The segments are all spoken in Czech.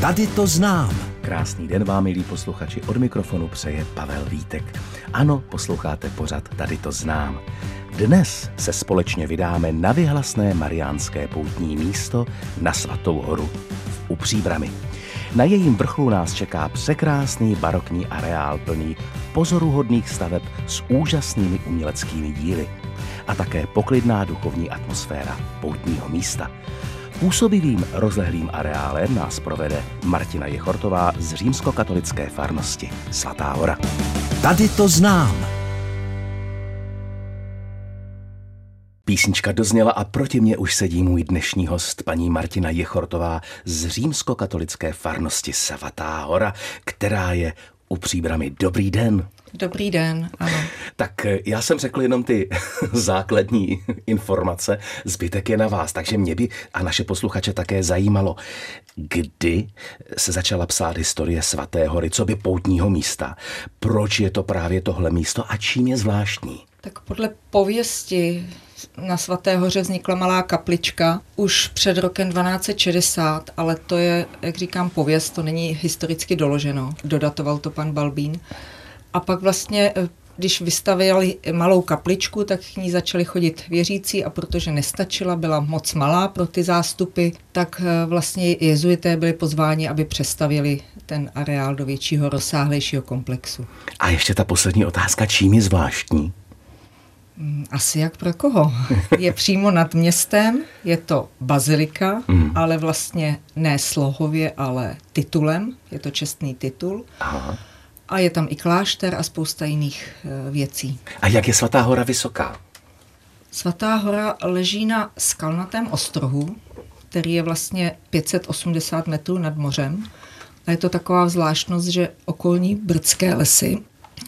Tady to znám. Krásný den vám, milí posluchači, od mikrofonu přeje Pavel Vítek. Ano, posloucháte pořad Tady to znám. Dnes se společně vydáme na vyhlasné mariánské poutní místo na Svatou horu v Upříbrami. Na jejím vrcholu nás čeká překrásný barokní areál plný pozoruhodných staveb s úžasnými uměleckými díly a také poklidná duchovní atmosféra poutního místa. Působivým rozlehlým areálem nás provede Martina Jechortová z římskokatolické farnosti Svatá hora. Tady to znám. Písnička dozněla a proti mě už sedí můj dnešní host, paní Martina Jechortová z římskokatolické farnosti Svatá hora, která je u příbramy. Dobrý den. Dobrý den, ano. Tak eh, já jsem řekl jenom ty základní informace, zbytek je na vás, takže mě by a naše posluchače také zajímalo, kdy se začala psát historie Svaté hory, co by poutního místa, proč je to právě tohle místo a čím je zvláštní? Tak podle pověsti na Svaté hoře vznikla malá kaplička už před rokem 1260, ale to je, jak říkám, pověst, to není historicky doloženo. Dodatoval to pan Balbín. A pak vlastně eh, když vystavili malou kapličku, tak k ní začali chodit věřící a protože nestačila, byla moc malá pro ty zástupy, tak eh, vlastně jezuité byli pozváni, aby přestavili ten areál do většího, rozsáhlejšího komplexu. A ještě ta poslední otázka, čím je zvláštní? Mm, asi jak pro koho. Je přímo nad městem, je to bazilika, mm. ale vlastně ne slohově, ale titulem, je to čestný titul. Aha. A je tam i klášter a spousta jiných e, věcí. A jak je Svatá hora vysoká? Svatá hora leží na skalnatém ostrohu, který je vlastně 580 metrů nad mořem. A je to taková zvláštnost, že okolní brdské lesy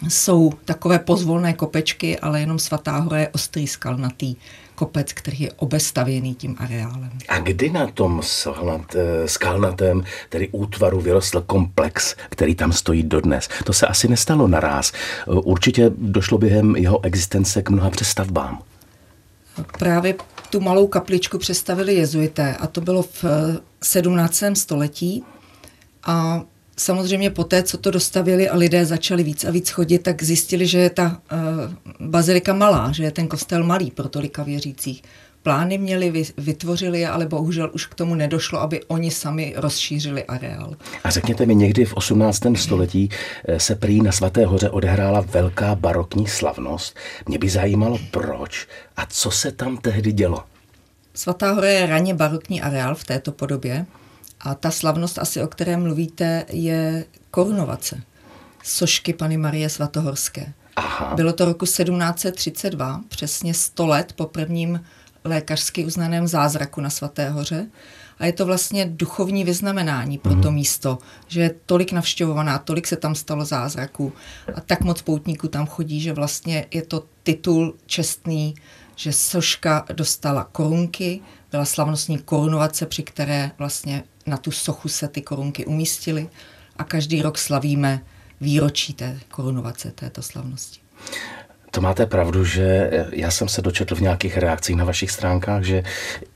jsou takové pozvolné kopečky, ale jenom Svatá hora je ostrý skalnatý kopec, který je obestavěný tím areálem. A kdy na tom eh, skalnatém, tedy útvaru, vyrostl komplex, který tam stojí dodnes? To se asi nestalo naraz. Eh, určitě došlo během jeho existence k mnoha přestavbám. Právě tu malou kapličku přestavili jezuité a to bylo v 17. Eh, století a Samozřejmě po té, co to dostavili a lidé začali víc a víc chodit, tak zjistili, že je ta uh, bazilika malá, že je ten kostel malý pro tolika věřících. Plány měli, vytvořili je, ale bohužel už k tomu nedošlo, aby oni sami rozšířili areál. A řekněte mi, někdy v 18. století eh, se prý na Svaté hoře odehrála velká barokní slavnost. Mě by zajímalo, proč a co se tam tehdy dělo. Svatá hora je raně barokní areál v této podobě. A ta slavnost asi, o které mluvíte, je korunovace sošky Pany Marie Svatohorské. Aha. Bylo to roku 1732, přesně 100 let po prvním lékařsky uznaném zázraku na Svaté hoře. A je to vlastně duchovní vyznamenání pro to mhm. místo, že je tolik navštěvovaná, tolik se tam stalo zázraků a tak moc poutníků tam chodí, že vlastně je to titul čestný, že soška dostala korunky, byla slavnostní korunovace, při které vlastně na tu sochu se ty korunky umístily a každý rok slavíme výročí té korunovace této slavnosti. To máte pravdu, že já jsem se dočetl v nějakých reakcích na vašich stránkách, že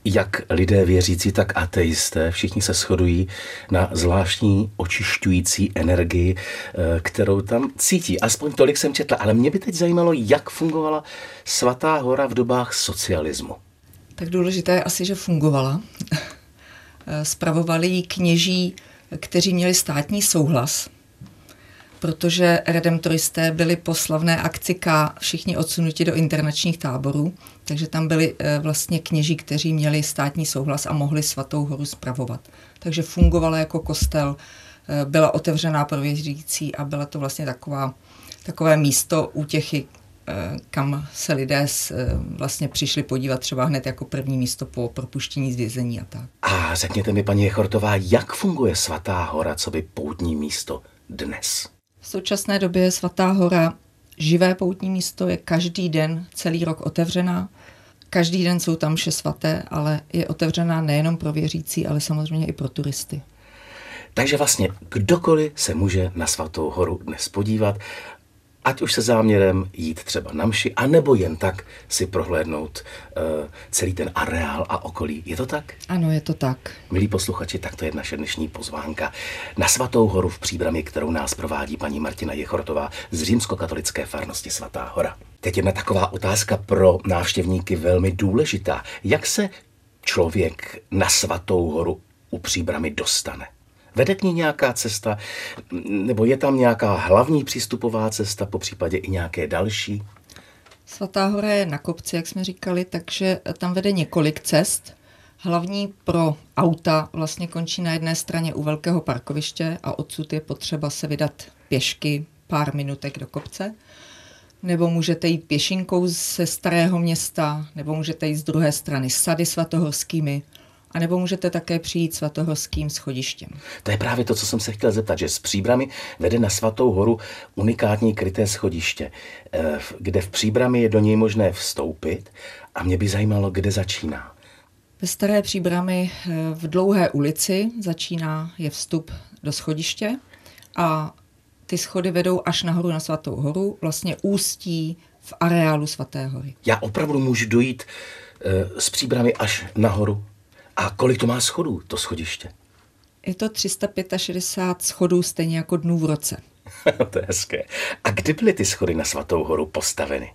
jak lidé věřící, tak ateisté, všichni se shodují na zvláštní očišťující energii, eh, kterou tam cítí. Aspoň tolik jsem četl, ale mě by teď zajímalo, jak fungovala Svatá hora v dobách socialismu. Tak důležité je asi, že fungovala. Spravovali ji kněží, kteří měli státní souhlas, protože redemptoristé byli po slavné akci K všichni odsunuti do internačních táborů, takže tam byli eh, vlastně kněží, kteří měli státní souhlas a mohli svatou horu spravovat. Takže fungovala jako kostel, eh, byla otevřená pro věřící a byla to vlastně taková, takové místo útěchy, kam se lidé eh, vlastně přišli podívat třeba hned jako první místo po propuštění z vězení a tak. A řekněte mi, paní Chortová, jak funguje Svatá hora, co by poutní místo dnes? V současné době je Svatá hora živé poutní místo, je každý den celý rok otevřená. Každý den jsou tam vše svaté, ale je otevřená nejenom pro věřící, ale samozřejmě i pro turisty. Takže vlastně kdokoliv se může na Svatou horu dnes podívat ať už se záměrem jít třeba na mši, anebo jen tak si prohlédnout uh, celý ten areál a okolí. Je to tak? Ano, je to tak. Milí posluchači, tak to je naše dnešní pozvánka na Svatou horu v Příbrami, kterou nás provádí paní Martina Jechortová z římskokatolické farnosti Svatá hora. Teď jedna taková otázka pro návštěvníky velmi důležitá. Jak se člověk na Svatou horu u Příbramy dostane? Vede k ní nějaká cesta, nebo je tam nějaká hlavní přístupová cesta, po případě i nějaké další? Svatá hora je na kopci, jak jsme říkali, takže tam vede několik cest. Hlavní pro auta vlastně končí na jedné straně u velkého parkoviště a odsud je potřeba se vydat pěšky pár minutek do kopce. Nebo můžete jít pěšinkou ze starého města, nebo můžete jít z druhé strany sady svatohorskými, a nebo můžete také přijít svatohorským schodištěm. To je právě to, co jsem se chtěl zeptat, že s příbrami vede na Svatou horu unikátní kryté schodiště, eh, kde v příbrami je do něj možné vstoupit a mě by zajímalo, kde začíná. Ve staré příbrami eh, v dlouhé ulici začíná je vstup do schodiště a ty schody vedou až nahoru na Svatou horu, vlastně ústí v areálu Svaté hory. Já opravdu můžu dojít e, s příbrami až nahoru a kolik to má schodů, to schodiště? Je to 365 schodů, stejně jako dnů v roce. to je hezké. A kdy byly ty schody na Svatou horu postaveny?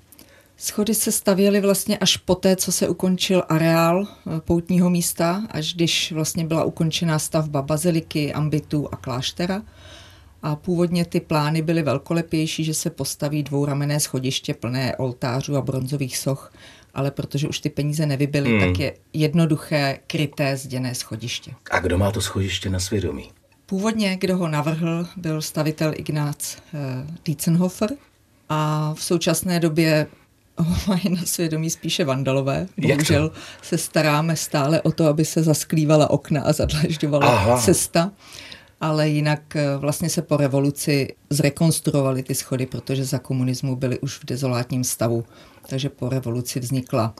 Schody se stavěly vlastně až poté, co se ukončil areál eh, poutního místa, až když vlastně byla ukončená stavba baziliky, ambitu a kláštera. A původně ty plány byly velkolepější, že se postaví dvouramené schodiště plné oltářů a bronzových soch ale protože už ty peníze nevybily, hmm. tak je jednoduché kryté zděné schodiště. A kdo má to schodiště na svědomí? Původně, kdo ho navrhl, byl stavitel Ignác uh, Dietzenhofer a v současné době ho mají na svědomí spíše vandalové. Bohužel se staráme stále o to, aby se zasklívala okna a zadlažďovala Aha. cesta ale jinak eh, vlastně se po revoluci zrekonstruovaly ty schody, protože za komunismu byly už v dezolátním stavu. Takže po revoluci vznikla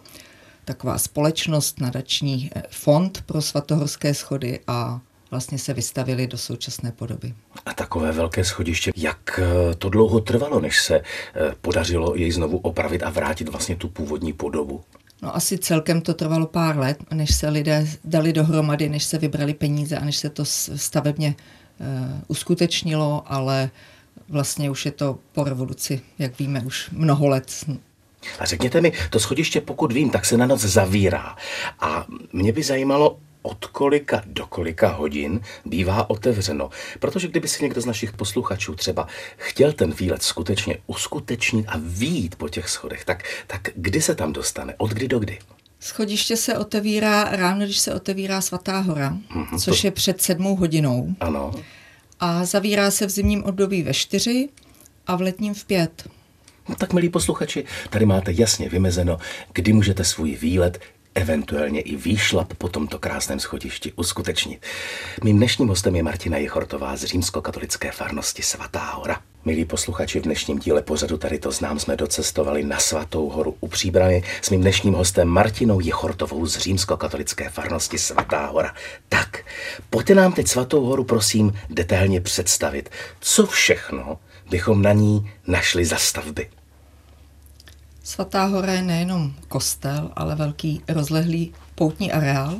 taková společnost, nadační eh, fond pro svatohorské schody a vlastně se vystavili do současné podoby. A takové velké schodiště, jak eh, to dlouho trvalo, než se podařilo jej znovu opravit a vrátit vlastně tu původní podobu? No asi celkem to trvalo pár let, než se lidé dali dohromady, než se vybrali peníze a než se to stavebně uh, uskutečnilo, ale vlastně už je to po revoluci, jak víme, už mnoho let. A řekněte mi, to schodiště, pokud vím, tak se na noc zavírá. A mě by zajímalo, od kolika do kolika hodin bývá otevřeno. Protože kdyby si někdo z našich posluchačů třeba chtěl ten výlet skutečně uskutečnit a výjít po těch schodech, tak, tak kdy se tam dostane? Od kdy do kdy? Schodiště se otevírá ráno, když se otevírá Svatá hora, mm-hmm, což to... je před sedmou hodinou. Ano. A zavírá se v zimním období ve čtyři a v letním v pět. No tak, milí posluchači, tady máte jasně vymezeno, kdy můžete svůj výlet eventuálně i výšlap po tomto krásném schodišti uskutečnit. Mým dnešním hostem je Martina Jechortová z římskokatolické farnosti Svatá hora. Milí posluchači, v dnešním díle pořadu tady to znám jsme docestovali na Svatou horu u Příbramy s mým dnešním hostem Martinou Jechortovou z římskokatolické farnosti Svatá hora. Tak, pojďte nám teď Svatou horu prosím detailně představit, co všechno bychom na ní našli za stavby. Svatá hora je nejenom kostel, ale velký rozlehlý poutní areál.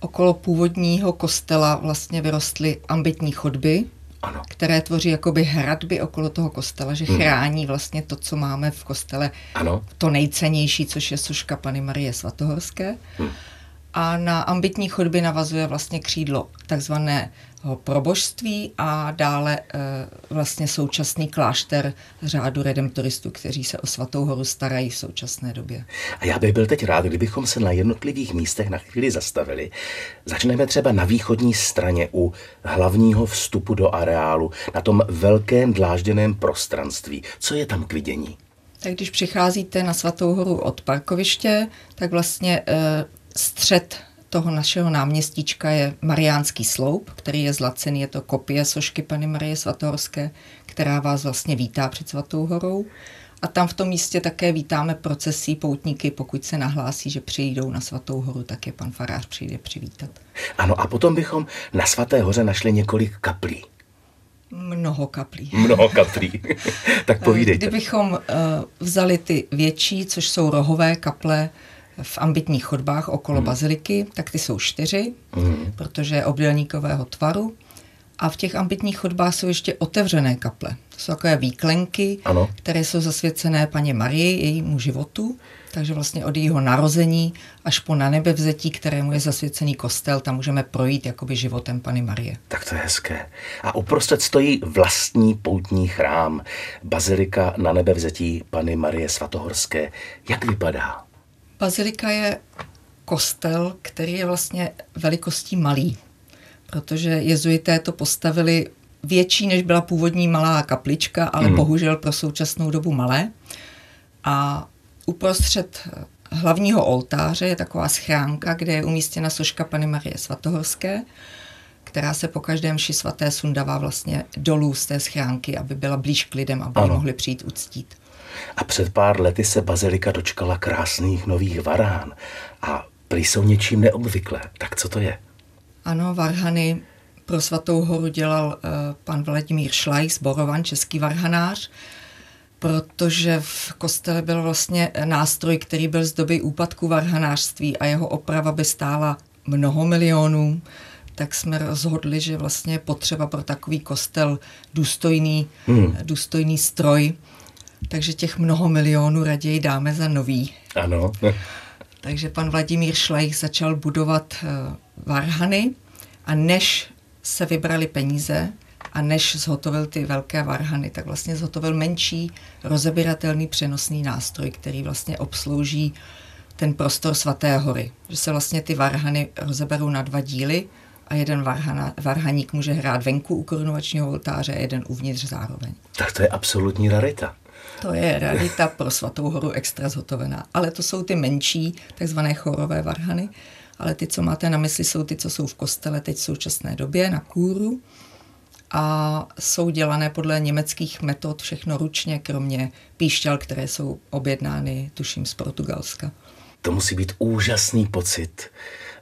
Okolo původního kostela vlastně vyrostly ambitní chodby, ano. které tvoří jakoby hradby okolo toho kostela, že hmm. chrání vlastně to, co máme v kostele, ano. to nejcennější, což je soška Pany Marie Svatohorské. Hmm. A na ambitní chodby navazuje vlastně křídlo takzvané probožství a dále e, vlastně současný klášter řádu redemptoristů, kteří se o Svatou horu starají v současné době. A já bych byl teď rád, kdybychom se na jednotlivých místech na chvíli zastavili. Začneme třeba na východní straně u hlavního vstupu do areálu, na tom velkém dlážděném prostranství. Co je tam k vidění? Tak když přicházíte na Svatou horu od parkoviště, tak vlastně e, střed toho našeho náměstíčka je Mariánský sloup, který je zlacený, je to kopie sošky Pany Marie Svatohorské, která vás vlastně vítá před Svatou horou. A tam v tom místě také vítáme procesí poutníky, pokud se nahlásí, že přijdou na Svatou horu, tak je pan farář přijde přivítat. Ano, a potom bychom na Svaté hoře našli několik kaplí. Mnoho kaplí. Mnoho kaplí. tak povídejte. Kdybychom uh, vzali ty větší, což jsou rohové kaple v ambitních chodbách okolo hmm. baziliky, tak ty jsou čtyři, hmm. protože je obdélníkového tvaru. A v těch ambitních chodbách jsou ještě otevřené kaple. To jsou takové výklenky, ano. které jsou zasvěcené paně Marii, jejímu životu. Takže vlastně od jejího narození až po na nebevzetí, kterému je zasvěcený kostel, tam můžeme projít jakoby životem Pany Marie. Tak to je hezké. A uprostřed stojí vlastní poutní chrám, bazilika na nebevzetí Pany Marie Svatohorské. Jak vypadá? Bazilika je kostel, který je vlastně velikostí malý, protože jezuité to postavili větší, než byla původní malá kaplička, ale mm. bohužel pro současnou dobu malé. A uprostřed hlavního oltáře je taková schránka, kde je umístěna soška Pany Marie Svatohorské, která se po každém ši svaté sundává vlastně dolů z té schránky, aby byla blíž k lidem, aby mohli přijít uctít. A před pár lety se bazilika dočkala krásných nových varhán a prý jsou něčím neobvyklé. Tak co to je? Ano, varhany pro Svatou horu dělal uh, pan Vladimír Šlaj z Borovan, český varhanář protože v kostele byl vlastně nástroj, který byl z doby úpadku varhanářství a jeho oprava by stála mnoho milionů, tak jsme rozhodli, že vlastně potřeba pro takový kostel důstojný, hmm. důstojný stroj, takže těch mnoho milionů raději dáme za nový. Ano. takže pan Vladimír Šlejch začal budovat uh, varhany a než se vybrali peníze, a než zhotovil ty velké varhany, tak vlastně zhotovil menší rozebíratelný přenosný nástroj, který vlastně obslouží ten prostor Svaté hory. Že se vlastně ty varhany rozeberou na dva díly a jeden varhana, varhaník může hrát venku u korunovačního oltáře a jeden uvnitř zároveň. Tak to je absolutní rarita. To je rarita pro Svatou horu extra zhotovená. Ale to jsou ty menší, takzvané chorové varhany. Ale ty, co máte na mysli, jsou ty, co jsou v kostele teď v současné době na kůru a jsou dělané podle německých metod všechno ručně, kromě píšťal, které jsou objednány, tuším, z Portugalska. To musí být úžasný pocit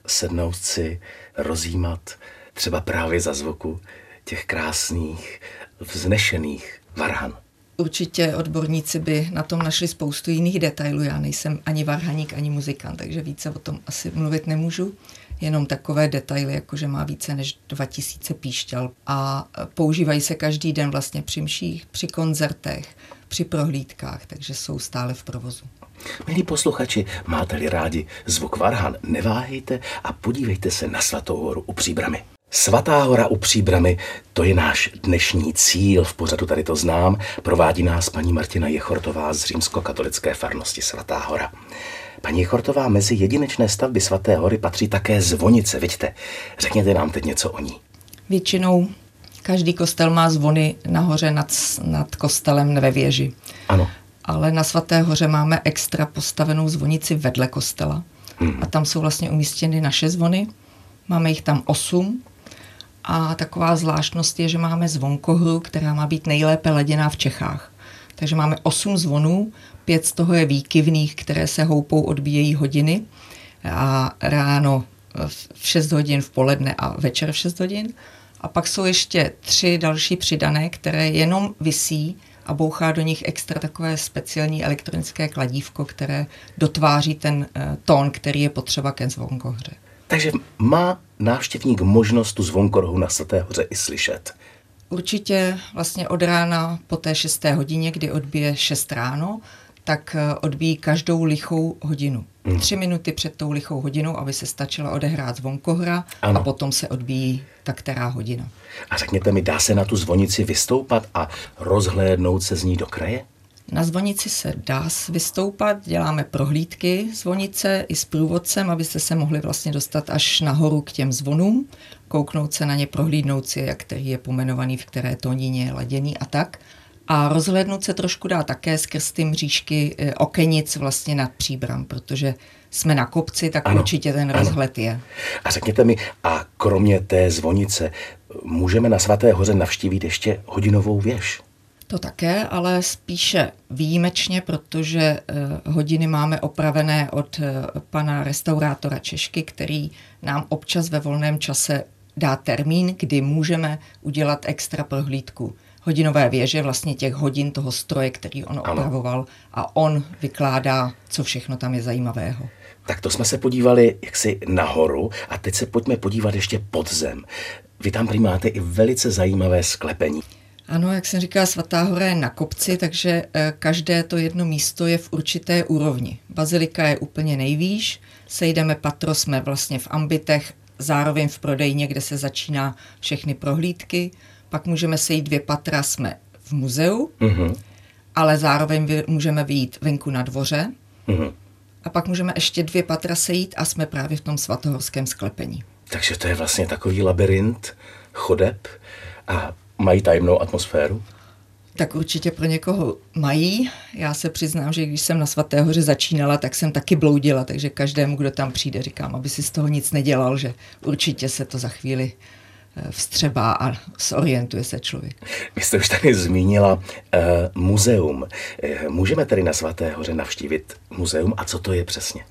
sednout si, rozjímat třeba právě za zvuku těch krásných, vznešených varhan. Určitě odborníci by na tom našli spoustu jiných detailů. Já nejsem ani varhaník, ani muzikant, takže více o tom asi mluvit nemůžu jenom takové detaily, jako že má více než 2000 píšťal a používají se každý den vlastně při mších, při koncertech, při prohlídkách, takže jsou stále v provozu. Milí posluchači, máte-li rádi zvuk Varhan, neváhejte a podívejte se na Svatou horu u Příbramy. Svatá hora u Příbramy, to je náš dnešní cíl, v pořadu tady to znám, provádí nás paní Martina Jechortová z římskokatolické farnosti Svatá hora. Paní Chortová, mezi jedinečné stavby Svaté hory patří také zvonice, vidíte. Řekněte nám teď něco o ní. Většinou každý kostel má zvony nahoře nad, nad kostelem ve věži. Ano. Ale na Svaté hoře máme extra postavenou zvonici vedle kostela. Hmm. A tam jsou vlastně umístěny naše zvony. Máme jich tam osm. A taková zvláštnost je, že máme zvonkohru, která má být nejlépe laděná v Čechách. Takže máme osm zvonů, pět z toho je výkyvných, které se houpou, odbíjejí hodiny a ráno v 6 hodin v poledne a večer v 6 hodin. A pak jsou ještě tři další přidané, které jenom visí a bouchá do nich extra takové speciální elektronické kladívko, které dotváří ten uh, tón, který je potřeba ke zvonkohře. Takže má návštěvník možnost tu zvonkorhu na Svaté hoře i slyšet. Určitě vlastně od rána po té šesté hodině, kdy odbije 6 ráno, tak eh, odbíjí každou lichou hodinu. Hmm. Tři minuty před tou lichou hodinou, aby se stačila odehrát zvonkohra ano. a potom se odbíjí ta která hodina. A řekněte mi, dá se na tu zvonici vystoupat a rozhlédnout se z ní do kraje? Na zvonici se dá vystoupat, děláme prohlídky zvonice i s průvodcem, abyste se mohli vlastně dostat až nahoru k těm zvonům, kouknout se na ně, prohlídnout si, jak který je pomenovaný, v které tónině je laděný a tak. A rozhlednout se trošku dá také skrz ty mřížky eh, okenic vlastně nad příbram, protože jsme na kopci, tak ano, určitě ten ano. rozhled je. A řekněte mi, a kromě té zvonice, můžeme na Svaté hoře navštívit ještě hodinovou věž? To také, ale spíše výjimečně, protože uh, hodiny máme opravené od uh, pana restaurátora Češky, který nám občas ve volném čase dá termín, kdy můžeme udělat extra prohlídku hodinové věže, vlastně těch hodin toho stroje, který on ano. opravoval a on vykládá, co všechno tam je zajímavého. Tak to jsme se podívali jaksi nahoru a teď se pojďme podívat ještě pod zem. Vy tam prý máte i velice zajímavé sklepení. Ano, jak jsem říkala, Svatá hora je na kopci, takže eh, každé to jedno místo je v určité úrovni. Bazilika je úplně nejvýš, sejdeme patro, jsme vlastně v ambitech, zároveň v prodejně, kde se začíná všechny prohlídky, pak můžeme sejít dvě patra, jsme v muzeu, mm-hmm. ale zároveň můžeme vyjít venku na dvoře mm-hmm. a pak můžeme ještě dvě patra sejít a jsme právě v tom svatohorském sklepení. Takže to je vlastně takový labirint chodeb a mají tajemnou atmosféru? Tak určitě pro někoho mají. Já se přiznám, že když jsem na Svaté hoře začínala, tak jsem taky bloudila, takže každému, kdo tam přijde, říkám, aby si z toho nic nedělal, že určitě se to za chvíli eh, vstřebá a zorientuje se člověk. Vy jste už tady zmínila uh, muzeum. Eh, můžeme tedy na Svaté hoře navštívit muzeum a co to je přesně?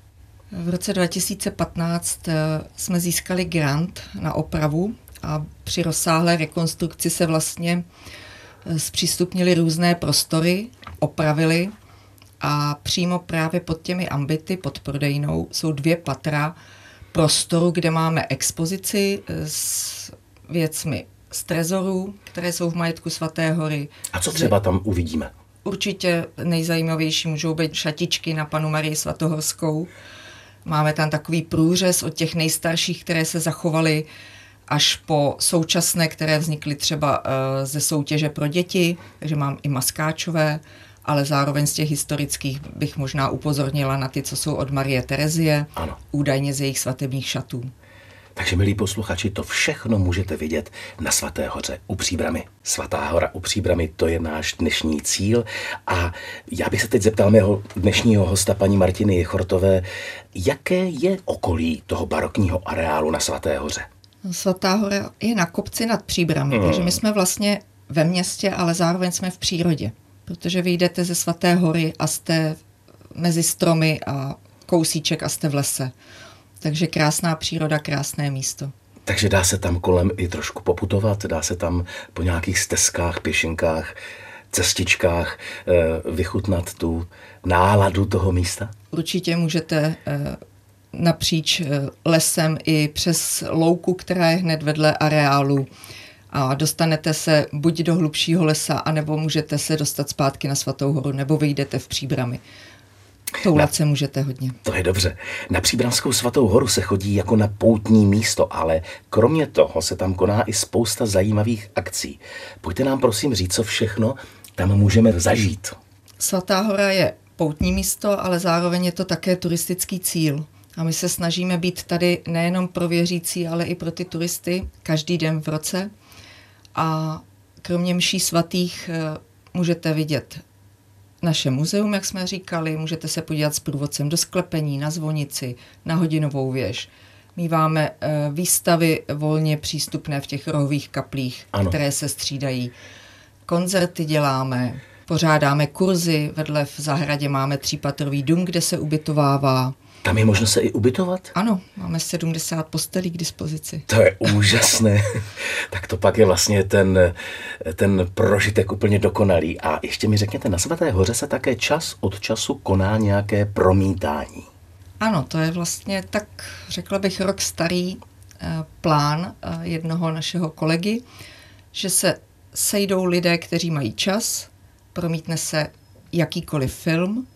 V roce 2015 jsme získali grant na opravu a při rozsáhlé rekonstrukci se vlastně eh, zpřístupnili různé prostory, opravili a přímo právě pod těmi ambity, pod prodejnou, jsou dvě patra prostoru, kde máme expozici eh, s věcmi z trezorů, které jsou v majetku Svaté hory. A co třeba tam uvidíme? Určitě nejzajímavější můžou být šatičky na panu Marii Svatohorskou. Máme tam takový průřez od těch nejstarších, které se zachovaly až po současné, které vznikly třeba eh, ze soutěže pro děti, takže mám i maskáčové, ale zároveň z těch historických bych možná upozornila na ty, co jsou od Marie Terezie, ano. údajně z jejich svatebních šatů. Takže, milí posluchači, to všechno můžete vidět na Svaté hoře u Příbramy. Svatá hora u Příbramy, to je náš dnešní cíl. A já bych se teď zeptal mého dnešního hosta, paní Martiny Jechortové, jaké je okolí toho barokního areálu na Svaté hoře? Svatá hora je na kopci nad Příbrami, mm. takže my jsme vlastně ve městě, ale zároveň jsme v přírodě. Protože vy jdete ze Svaté hory a jste mezi stromy a kousíček a jste v lese. Takže krásná příroda, krásné místo. Takže dá se tam kolem i trošku poputovat, dá se tam po nějakých stezkách, pěšinkách, cestičkách eh, vychutnat tu náladu toho místa? Určitě můžete eh, napříč eh, lesem i přes louku, která je hned vedle areálu a dostanete se buď do hlubšího lesa, anebo můžete se dostat zpátky na Svatou horu, nebo vyjdete v příbrami. Toulat se můžete hodně. To je dobře. Na Příbramskou svatou horu se chodí jako na poutní místo, ale kromě toho se tam koná i spousta zajímavých akcí. Pojďte nám prosím říct, co všechno tam můžeme zažít. Svatá hora je poutní místo, ale zároveň je to také turistický cíl. A my se snažíme být tady nejenom pro věřící, ale i pro ty turisty každý den v roce. A kromě mší svatých eh, můžete vidět naše muzeum, jak jsme říkali, můžete se podívat s průvodcem do sklepení, na zvonici, na hodinovou věž. Míváme eh, výstavy volně přístupné v těch rohových kaplích, ano. které se střídají. Koncerty děláme, pořádáme kurzy, vedle v zahradě máme třípatrový dům, kde se ubytovává. Tam je možno se i ubytovat? Ano, máme 70 postelí k dispozici. To je úžasné. tak to pak je vlastně ten, ten prožitek úplně dokonalý. A ještě mi řekněte, na Svaté hoře se také čas od času koná nějaké promítání. Ano, to je vlastně tak, řekla bych, rok starý eh, plán eh, jednoho našeho kolegy, že se sejdou lidé, kteří mají čas, promítne se jakýkoliv film,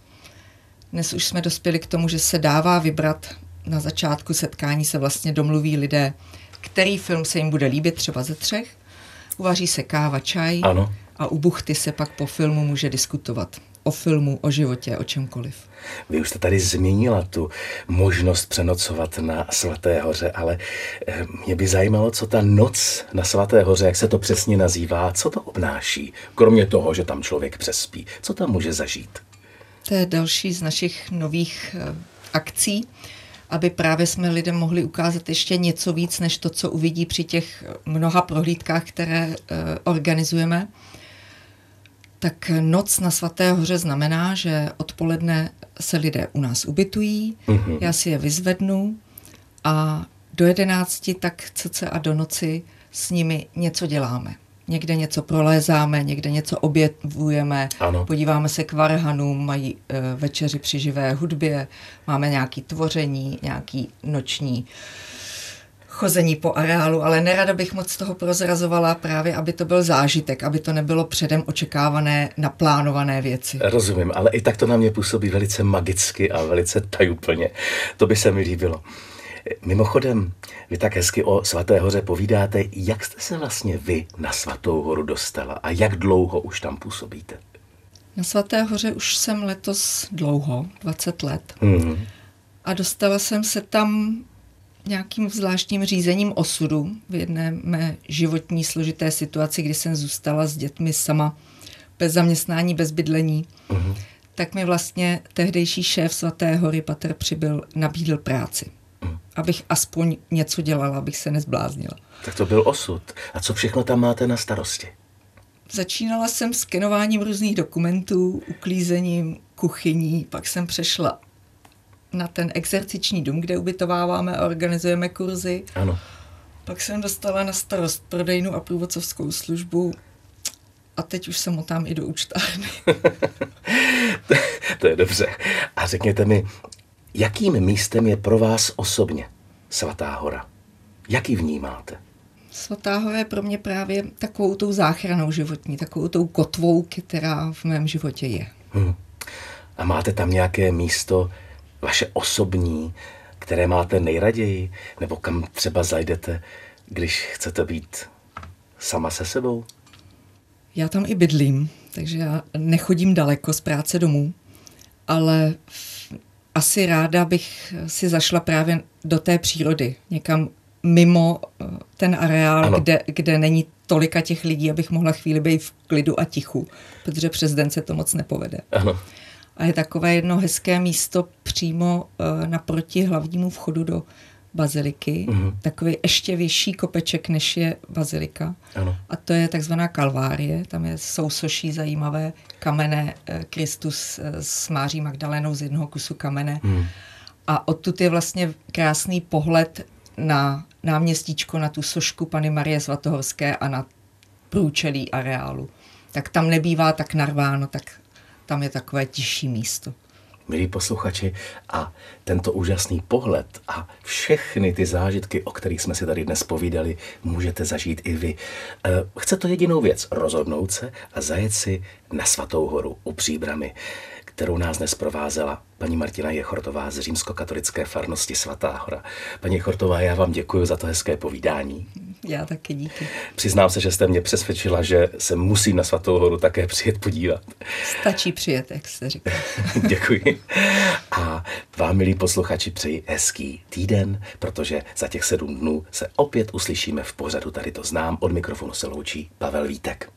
dnes už jsme dospěli k tomu, že se dává vybrat na začátku setkání se vlastně domluví lidé, který film se jim bude líbit třeba ze třech, uvaří se káva, čaj ano. a u buchty se pak po filmu může diskutovat o filmu, o životě, o čemkoliv. Vy už jste tady zmínila tu možnost přenocovat na Svaté hoře, ale eh, mě by zajímalo, co ta noc na Svaté hoře, jak se to přesně nazývá, co to obnáší, kromě toho, že tam člověk přespí, co tam může zažít. To je další z našich nových eh, akcí, aby právě jsme lidem mohli ukázat ještě něco víc, než to, co uvidí při těch mnoha prohlídkách, které eh, organizujeme. Tak noc na Svaté hoře znamená, že odpoledne se lidé u nás ubytují, mm-hmm. já si je vyzvednu a do jedenácti, tak cca a do noci s nimi něco děláme. Někde něco prolézáme, někde něco objevujeme, ano. podíváme se k varhanům, mají e, večeři při živé hudbě, máme nějaký tvoření, nějaký noční chození po areálu, ale nerada bych moc toho prozrazovala právě, aby to byl zážitek, aby to nebylo předem očekávané, naplánované věci. Rozumím, ale i tak to na mě působí velice magicky a velice tajuplně. To by se mi líbilo. Mimochodem, vy tak hezky o Svaté hoře povídáte, jak jste se vlastně vy na Svatou horu dostala a jak dlouho už tam působíte? Na Svaté hoře už jsem letos dlouho, 20 let. Mm. A dostala jsem se tam nějakým zvláštním řízením osudu v jedné mé životní složité situaci, kdy jsem zůstala s dětmi sama, bez zaměstnání, bez bydlení. Mm. Tak mi vlastně tehdejší šéf Svaté hory, Patr Přibyl, nabídl práci abych aspoň něco dělala, abych se nezbláznila. Tak to byl osud. A co všechno tam máte na starosti? Začínala jsem s kenováním různých dokumentů, uklízením kuchyní, pak jsem přešla na ten exerciční dům, kde ubytováváme a organizujeme kurzy. Ano. Pak jsem dostala na starost prodejnu a průvodcovskou službu a teď už jsem tam i do účtárny. to je dobře. A řekněte mi, Jakým místem je pro vás osobně Svatá hora? Jak ji vnímáte? Svatá hora je pro mě právě takovou tou záchranou životní, takovou tou kotvou, která v mém životě je. Hmm. A máte tam nějaké místo, vaše osobní, které máte nejraději, nebo kam třeba zajdete, když chcete být sama se sebou? Já tam i bydlím, takže já nechodím daleko z práce domů, ale asi ráda bych si zašla právě do té přírody, někam mimo eh, ten areál, kde, kde není tolika těch lidí, abych mohla chvíli být v klidu a tichu, protože přes den se to moc nepovede. Ano. A je takové jedno hezké místo přímo uh, naproti hlavnímu vchodu do baziliky, mm-hmm. takový ještě vyšší kopeček, než je bazilika. Ano. A to je takzvaná kalvárie, tam je sousoší zajímavé kamene eh, Kristus eh, s Máří Magdalenou z jednoho kusu kamene. Mm. A odtud je vlastně krásný pohled na náměstíčko, na tu sošku Pany Marie Svatohorské a na průčelí areálu. Tak tam nebývá tak narváno, tak tam je takové tižší místo milí posluchači, a tento úžasný pohled a všechny ty zážitky, o kterých jsme si tady dnes povídali, můžete zažít i vy. Eh, chce to jedinou věc, rozhodnout se a zajet si na Svatou horu u Příbramy kterou nás dnes provázela paní Martina Jechortová z římskokatolické farnosti Svatá hora. Paní Jechortová, já vám děkuji za to hezké povídání. Já taky díky. Přiznám se, že jste mě přesvědčila, že se musím na Svatou horu také přijet podívat. Stačí přijet, jak jste říkal. děkuji. A vám, milí posluchači, přeji hezký týden, protože za těch sedm dnů se opět uslyšíme v pořadu Tady to znám. Od mikrofonu se loučí Pavel Vítek.